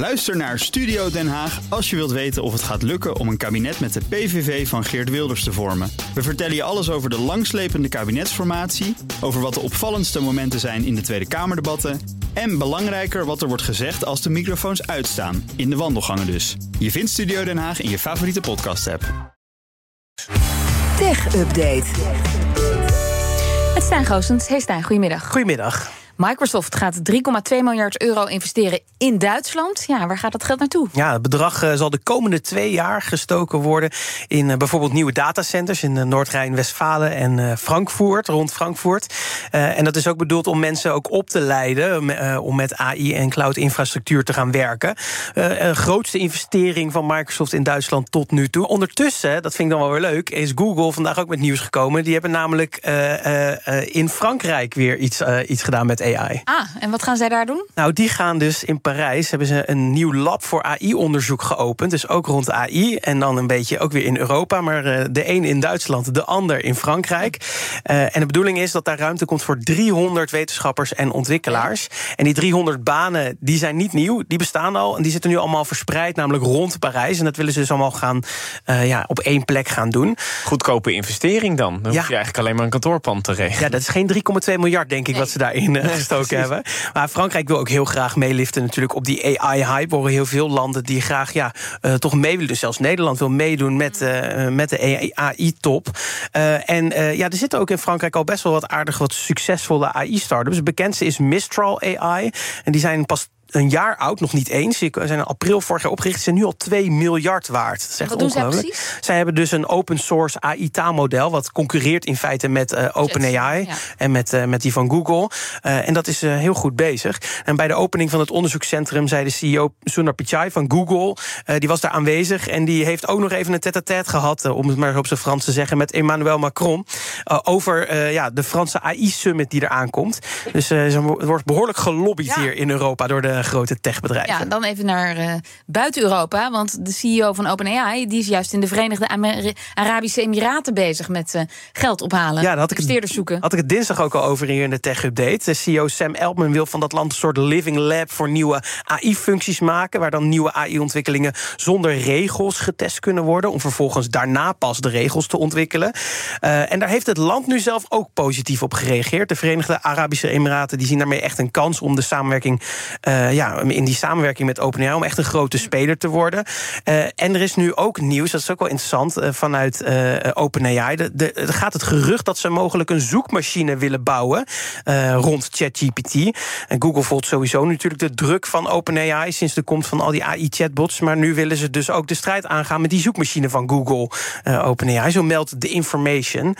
Luister naar Studio Den Haag als je wilt weten of het gaat lukken om een kabinet met de PVV van Geert Wilders te vormen. We vertellen je alles over de langslepende kabinetsformatie, over wat de opvallendste momenten zijn in de Tweede Kamerdebatten en belangrijker wat er wordt gezegd als de microfoons uitstaan, in de wandelgangen dus. Je vindt Studio Den Haag in je favoriete podcast-app. Tech Update. Het Stijn Goosens. Hey Stijn, goedemiddag. Goedemiddag. Microsoft gaat 3,2 miljard euro investeren in Duitsland. Ja, waar gaat dat geld naartoe? Ja, het bedrag eh, zal de komende twee jaar gestoken worden in eh, bijvoorbeeld nieuwe datacenters in uh, Noord-Rijn-Westfalen en Frankfurt, rond Frankfurt. en dat is ook bedoeld om mensen ook op te leiden om met AI en cloud-infrastructuur te gaan werken. grootste investering van Microsoft in Duitsland tot nu toe. Ondertussen, dat vind ik dan wel weer leuk, is Google vandaag ook met nieuws gekomen. Die hebben namelijk in Frankrijk weer iets, iets gedaan met AI. Ah, en wat gaan zij daar doen? Nou, die gaan dus in Parijs hebben ze een nieuw lab voor AI-onderzoek geopend. Dus ook rond AI. En dan een beetje ook weer in Europa. Maar uh, de een in Duitsland, de ander in Frankrijk. Uh, en de bedoeling is dat daar ruimte komt voor 300 wetenschappers en ontwikkelaars. En die 300 banen, die zijn niet nieuw. Die bestaan al. En die zitten nu allemaal verspreid, namelijk rond Parijs. En dat willen ze dus allemaal gaan uh, ja, op één plek gaan doen. Goedkope investering dan. Dan ja. hoef je eigenlijk alleen maar een kantoorpand te regelen. Ja, dat is geen 3,2 miljard, denk ik, nee. wat ze daarin hebben. Maar Frankrijk wil ook heel graag meeliften natuurlijk op die AI-hype. Er horen heel veel landen die graag ja, uh, toch mee willen. Dus zelfs Nederland wil meedoen met, uh, met de AI-top. Uh, en ja, er zitten ook in Frankrijk al best wel wat aardig wat succesvolle AI-startups. De bekendste is Mistral AI. En die zijn pas een jaar oud, nog niet eens. Ze zijn in april vorig jaar opgericht. Ze zijn nu al 2 miljard waard. Dat is echt ongelooflijk. Zij, zij hebben dus een open source AI-taalmodel. wat concurreert in feite met uh, OpenAI. Ja. En met, uh, met die van Google. Uh, en dat is heel goed bezig. En bij de opening van het onderzoekscentrum zei de CEO Sundar Pichai van Google. die was daar aanwezig. En die heeft ook nog even een tête-à-tête gehad. om het maar op zijn Frans te zeggen. met Emmanuel Macron. over ja, de Franse AI-summit die er aankomt. Dus er wordt behoorlijk gelobbyd ja. hier in Europa door de grote techbedrijven. Ja, dan even naar uh, buiten Europa. Want de CEO van OpenAI die is juist in de Verenigde Amer Arabische Emiraten bezig met uh, geld ophalen. Ja, had ik het, zoeken. Had ik het dinsdag ook al over hier in de Tech Update. De CEO Sam Altman wil van dat land een soort living lab voor nieuwe AI-functies maken. Waar dan nieuwe AI-ontwikkelingen zonder regels getest kunnen worden. Om vervolgens daarna pas de regels te ontwikkelen. Uh, en daar heeft het land nu zelf ook positief op gereageerd. De Verenigde Arabische Emiraten die zien daarmee echt een kans om de samenwerking uh, ja, in die samenwerking met OpenAI om echt een grote speler te worden. Uh, en er is nu ook nieuws, dat is ook wel interessant, uh, vanuit OpenAI. Er gaat het gerucht dat ze mogelijk een zoekmachine willen bouwen rond ChatGPT. En Google volgt sowieso natuurlijk de druk van OpenAI sinds de komst van al die AI-chatbots. Maar nu willen ze dus ook de strijd aangaan met die zoekmachine van Google, OpenAI. Zo meldt de Information.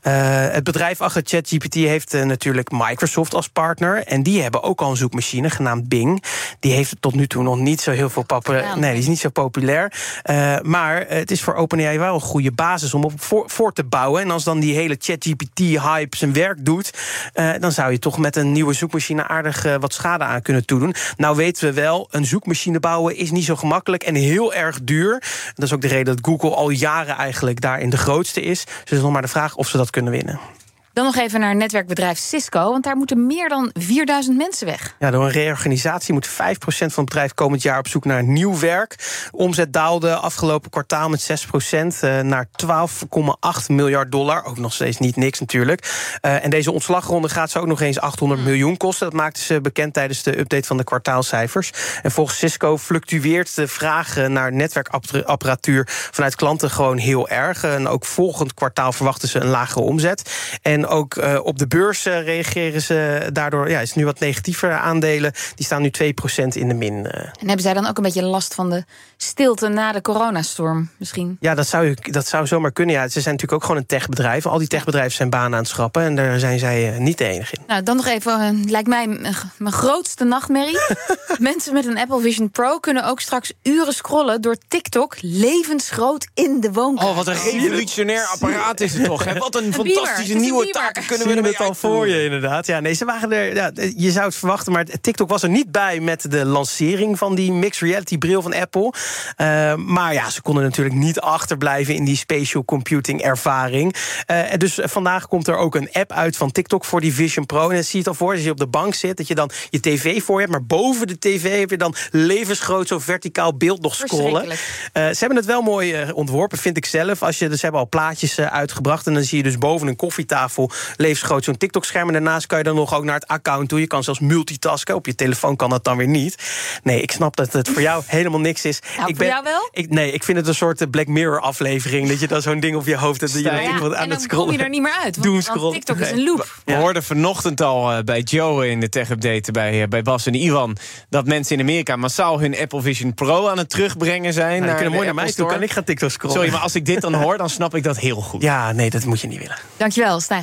het bedrijf achter ChatGPT heeft natuurlijk Microsoft als partner. En die hebben ook al een zoekmachine genaamd Bing. Die heeft tot nu toe nog niet zo heel veel populair. Nee, die is niet zo populair. Uh, maar het is voor OpenAI wel een goede basis om op voor, voor te bouwen. En als dan die hele ChatGPT-hype zijn werk doet, uh, dan zou je toch met een nieuwe zoekmachine aardig uh, wat schade aan kunnen toedoen. Nou weten we wel, een zoekmachine bouwen is niet zo gemakkelijk en heel erg duur. Dat is ook de reden dat Google al jaren eigenlijk daarin de grootste is. Dus het is nog maar de vraag of ze dat kunnen winnen. Dan nog even naar netwerkbedrijf Cisco, want daar moeten meer dan 4000 mensen weg. Ja, door een reorganisatie moet 5% van het bedrijf komend jaar op zoek naar nieuw werk. Omzet daalde afgelopen kwartaal met 6% uh, naar 12,8 miljard dollar. Ook nog steeds niet niks natuurlijk. Uh, en deze ontslagronde gaat ze ook nog eens 800 miljoen kosten. Dat maakten ze bekend tijdens de update van de kwartaalcijfers. En volgens Cisco fluctueert de vraag naar netwerkapparatuur vanuit klanten gewoon heel erg. En ook volgend kwartaal verwachten ze een lagere omzet. En ook uh, op de beurs uh, reageren ze daardoor. Ja, is nu wat negatiever aandelen. Die staan nu 2% in de min. Uh. En hebben zij dan ook een beetje last van de stilte na de coronastorm misschien? Ja, dat zou, dat zou zomaar kunnen. Ja, ze zijn natuurlijk ook gewoon een techbedrijf. Al die techbedrijven zijn banen aan het schrappen. En daar zijn zij niet de enige in. Nou, dan nog even, lijkt mij mijn grootste nachtmerrie. Mensen met een Apple Vision Pro kunnen ook straks uren scrollen door TikTok levensgroot in de woonkamer. Oh, wat een revolutionair apparaat is het toch. Hè? Wat een fantastische nieuwe taken kunnen we het al voor je, inderdaad. Ja, nee, ze waren er. Ja, je zou het verwachten, maar TikTok was er niet bij met de lancering van die mixed reality bril van Apple. Uh, maar ja, ze konden natuurlijk niet achterblijven in die spatial computing ervaring. Uh, dus vandaag komt er ook een app uit van TikTok voor die Vision Pro. En dan zie je het al voor, als je op de bank zit, dat je dan je tv voor je hebt. Maar boven de tv heb je dan levensgroot zo verticaal beeld nog scrollen. Uh, ze hebben het wel mooi ontworpen, vind ik zelf. Als je, dus hebben al plaatjes uitgebracht. En dan zie je dus boven een koffietafel levensgroot zo'n TikTok-scherm. En daarnaast kan je dan nog ook naar het account toe. Je kan zelfs multitasken. Op je telefoon kan dat dan weer niet. Nee, ik snap dat het voor jou helemaal niks is. Nou, ik ben, voor jou wel? Ik, nee, ik vind het een soort Black Mirror-aflevering. Dat je dan zo'n ding op je hoofd hebt. Dat je ja, aan en dan het scrollen. kom je er niet meer uit. Want, want TikTok is een loop. We hoorden vanochtend al uh, bij Joe in de tech-update bij, uh, bij Bas en Ivan... dat mensen in Amerika massaal hun Apple Vision Pro aan het terugbrengen zijn. Nou, naar kunnen mooi naar mij toe. Kan ik gaan TikTok scrollen? Sorry, maar als ik dit dan hoor, dan snap ik dat heel goed. Ja, nee, dat moet je niet willen. Dankjewel, Stijn